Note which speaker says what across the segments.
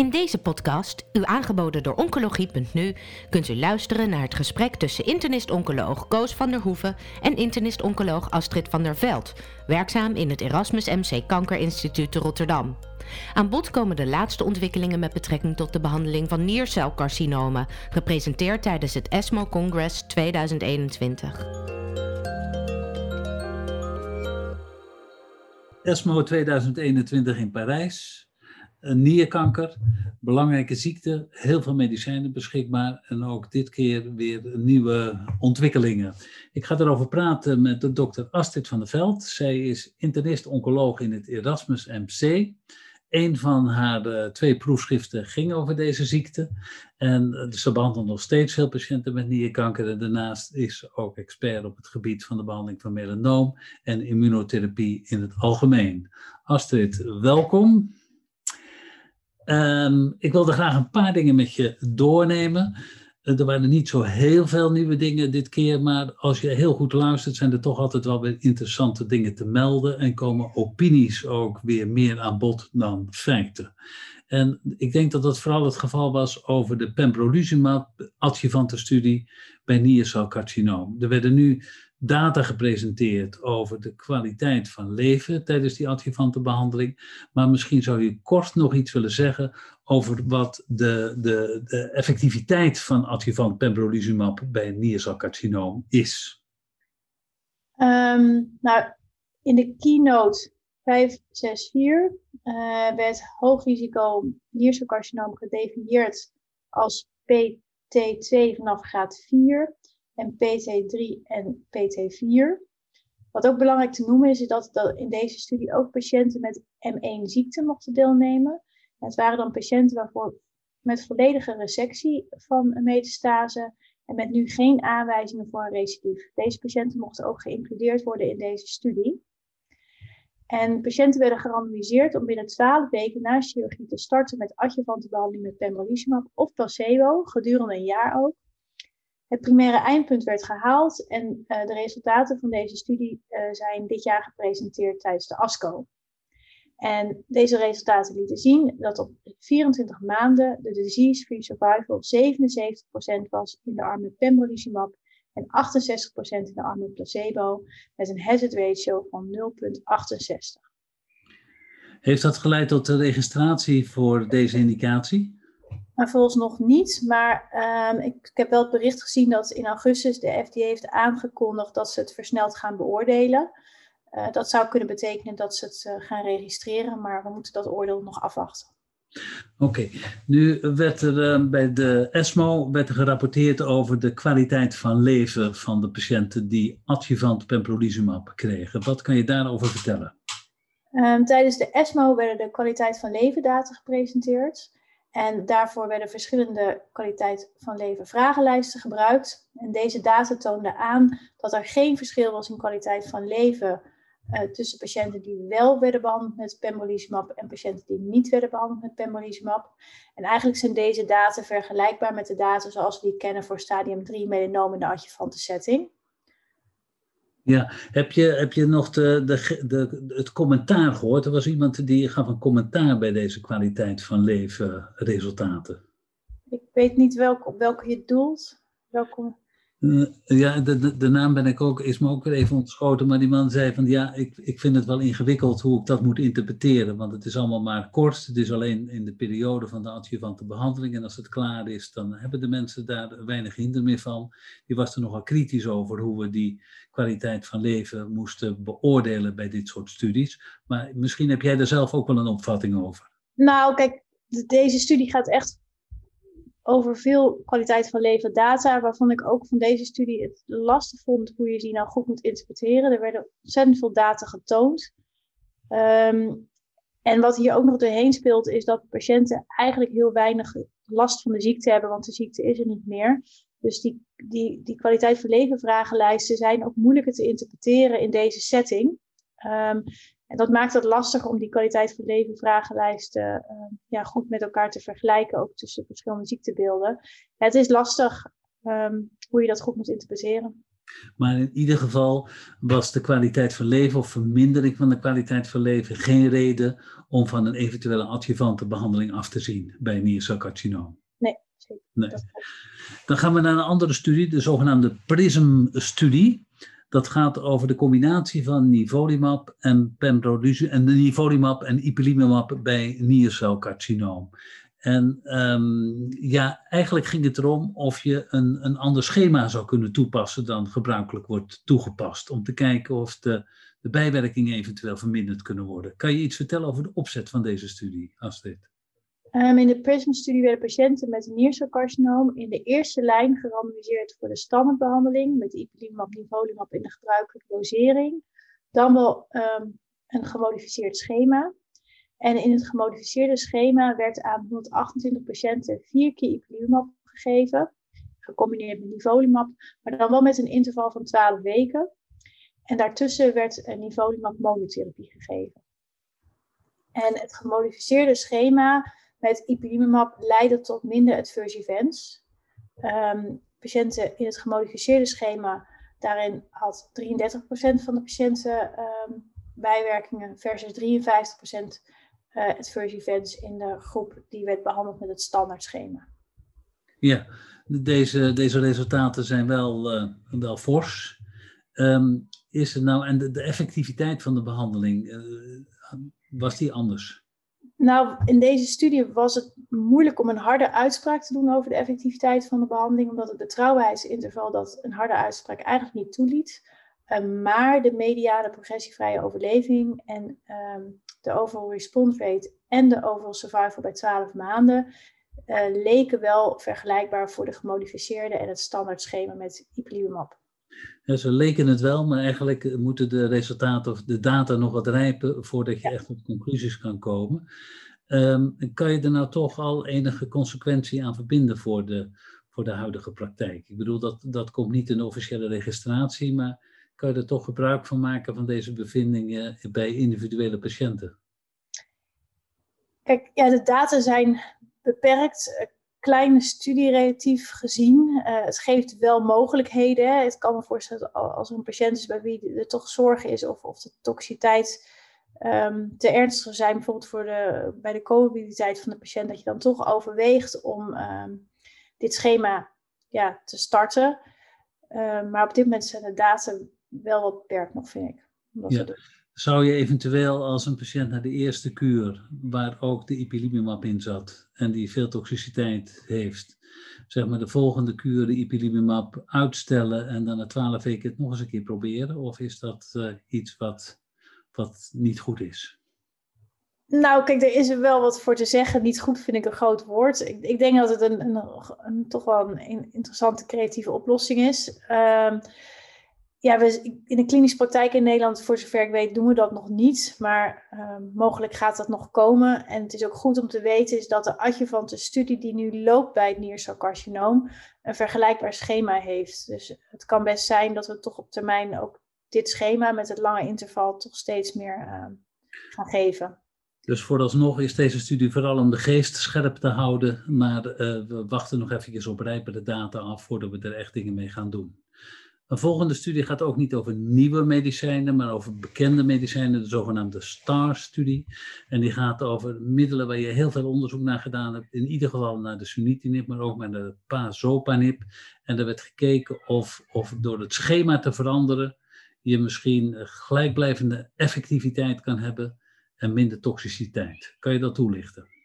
Speaker 1: In deze podcast, u aangeboden door Oncologie.nu, kunt u luisteren naar het gesprek tussen internist-oncoloog Koos van der Hoeven en internist-oncoloog Astrid van der Veld, werkzaam in het Erasmus MC Kankerinstituut te Rotterdam. Aan bod komen de laatste ontwikkelingen met betrekking tot de behandeling van niercelcarcinomen, gepresenteerd tijdens het ESMO Congress 2021.
Speaker 2: ESMO 2021 in Parijs. Nierkanker, belangrijke ziekte, heel veel medicijnen beschikbaar en ook dit keer weer nieuwe ontwikkelingen. Ik ga erover praten met de dokter Astrid van der Veld. Zij is internist-oncoloog in het Erasmus MC. Een van haar uh, twee proefschriften ging over deze ziekte. En uh, ze behandelt nog steeds veel patiënten met nierkanker. En daarnaast is ze ook expert op het gebied van de behandeling van melanoom en immunotherapie in het algemeen. Astrid, welkom. Um, ik wilde graag een paar dingen met je doornemen. Er waren niet zo heel veel nieuwe dingen dit keer, maar als je heel goed luistert, zijn er toch altijd wel weer interessante dingen te melden en komen opinies ook weer meer aan bod dan feiten. En ik denk dat dat vooral het geval was over de pembrolizumab adjuvante studie bij niercelcarcinoom. Er werden nu data gepresenteerd over de kwaliteit van leven tijdens die adjuvante behandeling. Maar misschien zou je kort nog iets willen zeggen over wat de, de, de effectiviteit van adjuvant pembrolizumab bij niercelcarcinoom is.
Speaker 3: Um, nou, in de keynote 564 uh, werd hoogrisico gedefinieerd als PT2 vanaf graad 4 en PT3 en PT4. Wat ook belangrijk te noemen is, is dat, in deze studie ook patiënten met M1-ziekte mochten deelnemen. En het waren dan patiënten waarvoor met volledige resectie van een metastase en met nu geen aanwijzingen voor een recidief. Deze patiënten mochten ook geïncludeerd worden in deze studie. En patiënten werden gerandomiseerd om binnen 12 weken na chirurgie te starten met adjuvante behandeling met pembrolizumab of placebo, gedurende een jaar ook. Het primaire eindpunt werd gehaald en uh, de resultaten van deze studie uh, zijn dit jaar gepresenteerd tijdens de ASCO. En deze resultaten lieten zien dat op 24 maanden de disease-free survival 77% was in de arm met pembrolizumab en 68% in de arm met placebo, met een hazard ratio van 0,68.
Speaker 2: Heeft dat geleid tot de registratie voor deze indicatie?
Speaker 3: Maar volgens nog niet. Maar um, ik, ik, heb wel het bericht gezien dat in augustus de FDA heeft aangekondigd dat ze het versneld gaan beoordelen. Uh, dat zou kunnen betekenen dat ze het uh, gaan registreren, maar we moeten dat oordeel nog afwachten.
Speaker 2: Oké, okay. nu werd er uh, bij de ESMO werd er gerapporteerd over de kwaliteit van leven van de patiënten die adjuvant pembrolizumab kregen. Wat kan je daarover vertellen?
Speaker 3: Um, tijdens de ESMO werden de kwaliteit van leven data gepresenteerd. En daarvoor werden verschillende kwaliteit van leven vragenlijsten gebruikt. En deze data toonden aan dat er geen verschil was in kwaliteit van leven uh, tussen patiënten die wel werden behandeld met pembrolizumab en patiënten die niet werden behandeld met pembrolizumab. En eigenlijk zijn deze data vergelijkbaar met de data zoals we die kennen voor stadium 3 melanoom in de adjuvante setting.
Speaker 2: Ja, heb je, heb je nog de, de, de, het commentaar gehoord? Er was iemand die gaf een commentaar bij deze kwaliteit van leven resultaten.
Speaker 3: Ik weet niet welk, op welke je doelt. Welke...
Speaker 2: Uh, ja, de, de, naam ben ik ook, is me ook weer even ontschoten. Maar die man zei van ja, ik, ik vind het wel ingewikkeld hoe ik dat moet interpreteren. Want het is allemaal maar kort. Het is alleen in de periode van de adjuvante behandeling. En als het klaar is, dan hebben de mensen daar weinig hinder meer van. Die was er nogal kritisch over hoe we die kwaliteit van leven moesten beoordelen bij dit soort studies. Maar misschien heb jij er zelf ook wel een opvatting over.
Speaker 3: Nou, kijk, deze studie gaat echt over veel kwaliteit van leven data, waarvan ik ook van deze studie het lastig vond hoe je die nou goed moet interpreteren. Er werden ontzettend veel data getoond. Um, en wat hier ook nog doorheen speelt, is dat patiënten eigenlijk heel weinig last van de ziekte hebben, want de ziekte is er niet meer. Dus die, die, die kwaliteit van leven vragenlijsten zijn ook moeilijker te interpreteren in deze setting. Um, en dat maakt het lastiger om die kwaliteit van leven vragenlijsten uh, ja, goed met elkaar te vergelijken, ook tussen verschillende ziektebeelden. Het is lastig um, hoe je dat goed moet interpreteren.
Speaker 2: Maar in ieder geval was de kwaliteit van leven of vermindering van de kwaliteit van leven geen reden om van een eventuele adjuvante behandeling af te zien bij niercelcarcinoom.
Speaker 3: Nee, zeker. Nee.
Speaker 2: Dan gaan we naar een andere studie, de zogenaamde PRISM-studie. Dat gaat over de combinatie van nivolumab en pembrolizumab en de nivolumab en ipilimumab bij niercelcarcinoom. En um, ja, eigenlijk ging het erom of je een, een ander schema zou kunnen toepassen dan gebruikelijk wordt toegepast. Om te kijken of de, de bijwerkingen eventueel verminderd kunnen worden. Kan je iets vertellen over de opzet van deze studie, Astrid?
Speaker 3: Um, in de PRISM-studie werden patiënten met een niercelcarcinoom in de eerste lijn gerandomiseerd voor de standaardbehandeling met ipilimumab, nivolumab in de gebruikelijke dosering. Dan wel um, een gemodificeerd schema. En in het gemodificeerde schema werd aan 128 patiënten vier keer ipilimumab gegeven, gecombineerd met nivolumab, maar dan wel met een interval van 12 weken. En daartussen werd een nivolumab monotherapie gegeven. En het gemodificeerde schema met ipilimumab leidde tot minder adverse events. Um, patiënten in het gemodificeerde schema, daarin had 33% van de patiënten um, bijwerkingen versus 53% uh, adverse events in de groep die werd behandeld met het standaardschema.
Speaker 2: Ja, deze, deze resultaten zijn wel, uh, wel fors. Um, is er nou, en de, effectiviteit van de behandeling, uh, was die anders?
Speaker 3: Nou, in deze studie was het moeilijk om een harde uitspraak te doen over de effectiviteit van de behandeling, omdat het betrouwbaarheidsinterval dat een harde uitspraak eigenlijk niet toeliet. Uh, maar de mediane progressievrije overleving en um, de overall response rate en de overall survival bij 12 maanden uh, leken wel vergelijkbaar voor de gemodificeerde en het standaard schema met ipilimumab.
Speaker 2: Ja, ze leken het wel, maar eigenlijk moeten de resultaten of de data nog wat rijpen voordat je echt tot conclusies kan komen. Um, kan je er nou toch al enige consequentie aan verbinden voor de, voor de huidige praktijk? Ik bedoel, dat, dat komt niet in de officiële registratie, maar kan je er toch gebruik van maken van deze bevindingen bij individuele patiënten?
Speaker 3: Kijk, ja, de data zijn beperkt. Kleine studie relatief gezien. Uh, het geeft wel mogelijkheden. Het kan me voorstellen dat als er een patiënt is bij wie er toch zorg is of, of de toxiteit um, te ernstig zijn, bijvoorbeeld voor de, bij de comorbiditeit van de patiënt, dat je dan toch overweegt om um, dit schema ja, te starten. Uh, maar op dit moment zijn de data wel wat beperkt nog, vind ik.
Speaker 2: Ja. Zou je eventueel als een patiënt naar de eerste kuur, waar ook de ipilimumab in zat en die veel toxiciteit heeft, zeg maar de volgende kuur de ipilimumab uitstellen en dan na twaalf weken het nog eens een keer proberen? Of is dat uh, iets wat, wat niet goed is?
Speaker 3: Nou, kijk, er is er wel wat voor te zeggen. Niet goed vind ik een groot woord. Ik, ik denk dat het een, een, toch wel een interessante creatieve oplossing is. Uh, ja, in de klinische praktijk in Nederland, voor zover ik weet, doen we dat nog niet. Maar uh, mogelijk gaat dat nog komen. En het is ook goed om te weten is dat de adjuvante studie die nu loopt bij het niercelcarcinoom een vergelijkbaar schema heeft. Dus het kan best zijn dat we toch op termijn ook dit schema met het lange interval toch steeds meer uh, gaan geven.
Speaker 2: Dus vooralsnog is deze studie vooral om de geest scherp te houden. Maar uh, we wachten nog eventjes op rijpere data af voordat we er echt dingen mee gaan doen. Een volgende studie gaat ook niet over nieuwe medicijnen, maar over bekende medicijnen, de zogenaamde STAR-studie. En die gaat over middelen waar je heel veel onderzoek naar gedaan hebt. In ieder geval naar de sunitinib, maar ook naar de pazopanib. En er werd gekeken of, of door het schema te veranderen je misschien gelijkblijvende effectiviteit kan hebben en minder toxiciteit. Kan je dat toelichten?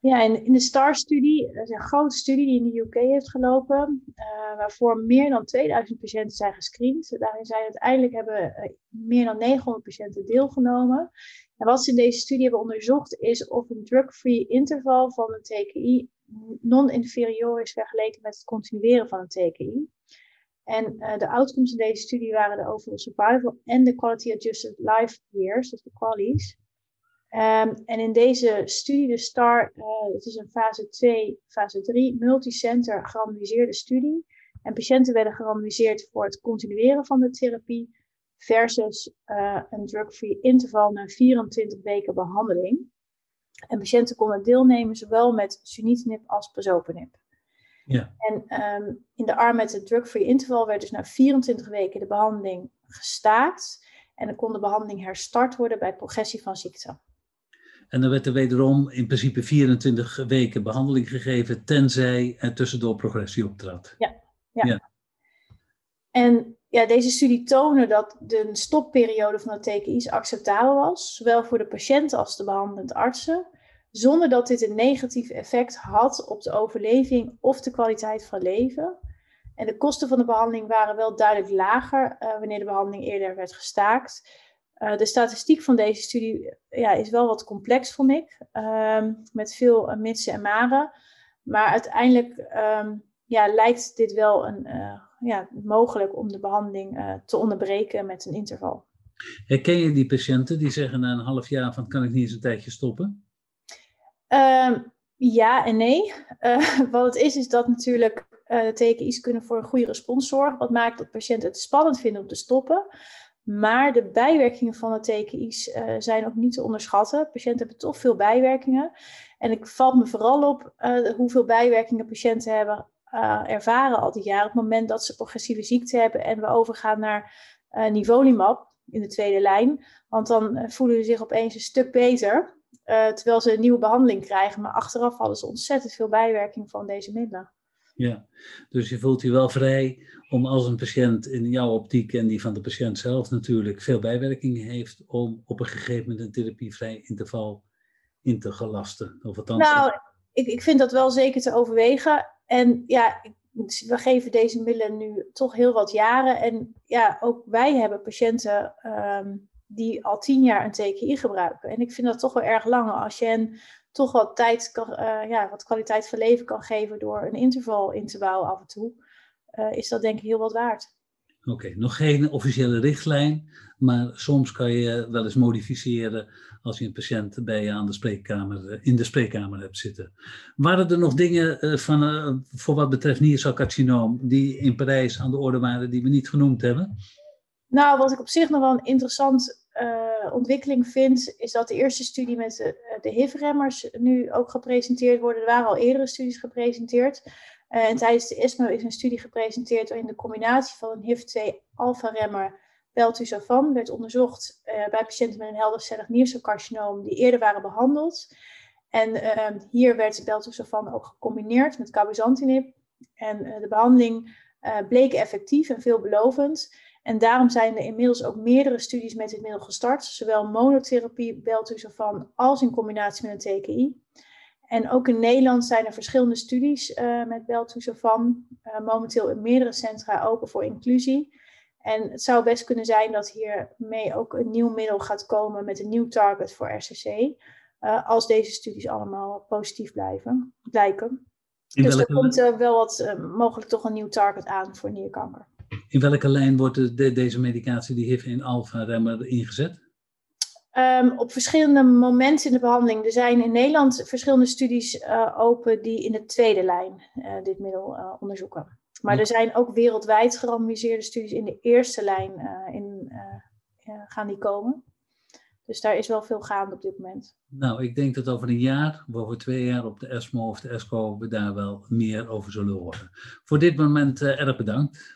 Speaker 3: Ja, in, in de STAR-studie, dat is een grote studie die in de UK heeft gelopen, uh, waarvoor meer dan 2000 patiënten zijn gescreend. Daarin zijn uiteindelijk hebben uh, meer dan 900 patiënten deelgenomen. En wat ze in deze studie hebben onderzocht is of een drug-free interval van een TKI non-inferior is vergeleken met het continueren van een TKI. En uh, de outcomes in deze studie waren de overall survival en de quality adjusted life years, dus de QALY's. Um, en in deze studie, de STAR, uh, het is een fase 2, fase 3, multicenter gerandomiseerde studie. En patiënten werden gerandomiseerd voor het continueren van de therapie versus uh, een drug-free interval na 24 weken behandeling. En patiënten konden deelnemen zowel met sunitinib als pazopanib.
Speaker 2: Ja.
Speaker 3: En ehm, in de arm met het drug-free interval werd dus na 24 weken de behandeling gestaakt. En dan kon de behandeling herstart worden bij progressie van ziekte.
Speaker 2: En dan werd er wederom in principe 24 weken behandeling gegeven, tenzij er tussendoor progressie optrad.
Speaker 3: Ja, ja. En ja, deze studie toonde dat de stopperiode van de TKI's acceptabel was, zowel voor de patiënt als de behandelend artsen, zonder dat dit een negatief effect had op de overleving of de kwaliteit van leven. En de kosten van de behandeling waren wel duidelijk lager uh, wanneer de behandeling eerder werd gestaakt. Uh, de statistiek van deze studie ja, is wel wat complex, vond ik, uh, met veel uh, mitsen en maren. Maar uiteindelijk ehm, ja, lijkt dit wel een, ja, mogelijk om de behandeling te onderbreken met een interval.
Speaker 2: Herken je die patiënten die zeggen na een half jaar van kan ik niet eens een tijdje stoppen?
Speaker 3: Ehm, ja en nee. wat het is, is dat natuurlijk de TKI's kunnen voor een goede respons zorgen. Wat maakt dat patiënten het spannend vinden om te stoppen. Maar de bijwerkingen van de TKI's uh, zijn ook niet te onderschatten. Patiënten hebben toch veel bijwerkingen. En ik valt me vooral op uh, hoeveel bijwerkingen patiënten hebben uh, ervaren al die jaren. Op het moment dat ze progressieve ziekte hebben en we overgaan naar nivolumab in de tweede lijn. Want dan voelen ze zich opeens een stuk beter. terwijl ze een nieuwe behandeling krijgen. Maar achteraf hadden ze ontzettend veel bijwerkingen van deze middelen.
Speaker 2: Ja, dus je voelt je wel vrij om als een patiënt in jouw optiek en die van de patiënt zelf natuurlijk veel bijwerkingen heeft, om op een gegeven moment een therapievrij interval in te gelasten. Of althans,
Speaker 3: nou, ik, ik vind dat wel zeker te overwegen. En ja, we geven deze middelen nu toch heel wat jaren. En ja, ook wij hebben patiënten um, die al tien jaar een TKI gebruiken. En ik vind dat toch wel erg lang als je hen toch wat tijd, uh, ja, wat kwaliteit van leven kan geven door een interval in te bouwen af en toe, uh, is dat denk ik heel wat waard.
Speaker 2: Oké, nog geen officiële richtlijn, maar soms kan je wel eens modificeren als je een patiënt bij je aan de spreekkamer, eh, in de spreekkamer hebt zitten. Waren er nog dingen van, voor wat betreft niercelcarcinoom die in Parijs aan de orde waren die we niet genoemd hebben?
Speaker 3: Nou, wat ik op zich nog wel een interessant uh, ontwikkeling vind, is dat de eerste studie met de, de HIV-remmers nu ook gepresenteerd worden. Er waren al eerdere studies gepresenteerd. Uh, en tijdens de ESMO is een studie gepresenteerd waarin de combinatie van een HIV-2-alpha-remmer beltusafan werd onderzocht bij patiënten met een heldercellig niercelcarcinoom die eerder waren behandeld. En ehm, hier werd beltusafan ook gecombineerd met cabozantinib. En de behandeling bleek effectief en veelbelovend. En daarom zijn er inmiddels ook meerdere studies met dit middel gestart, zowel monotherapie beltusafan als in combinatie met een TKI. En ook in Nederland zijn er verschillende studies uh, met beltusafan, uh, momenteel in meerdere centra open voor inclusie. En het zou best kunnen zijn dat hiermee ook een nieuw middel gaat komen met een nieuw target voor RCC, uh, eh, als deze studies allemaal positief blijven, blijken. In dus er komt wel wat, mogelijk toch een nieuw target aan voor nierkanker.
Speaker 2: In welke lijn wordt de, deze medicatie, die HIV-1-alpha-remmer, ingezet?
Speaker 3: Um, op verschillende momenten in de behandeling. Er zijn in Nederland verschillende studies uh, open die in de tweede lijn uh, dit middel uh, onderzoeken. Maar er zijn ook wereldwijd gerandomiseerde studies in de eerste lijn in, gaan die komen. Dus daar is wel veel gaande op dit moment.
Speaker 2: Nou, ik denk dat over een jaar, of over twee jaar op de ESMO of de ESCO, we daar wel meer over zullen horen. Voor dit moment erg bedankt.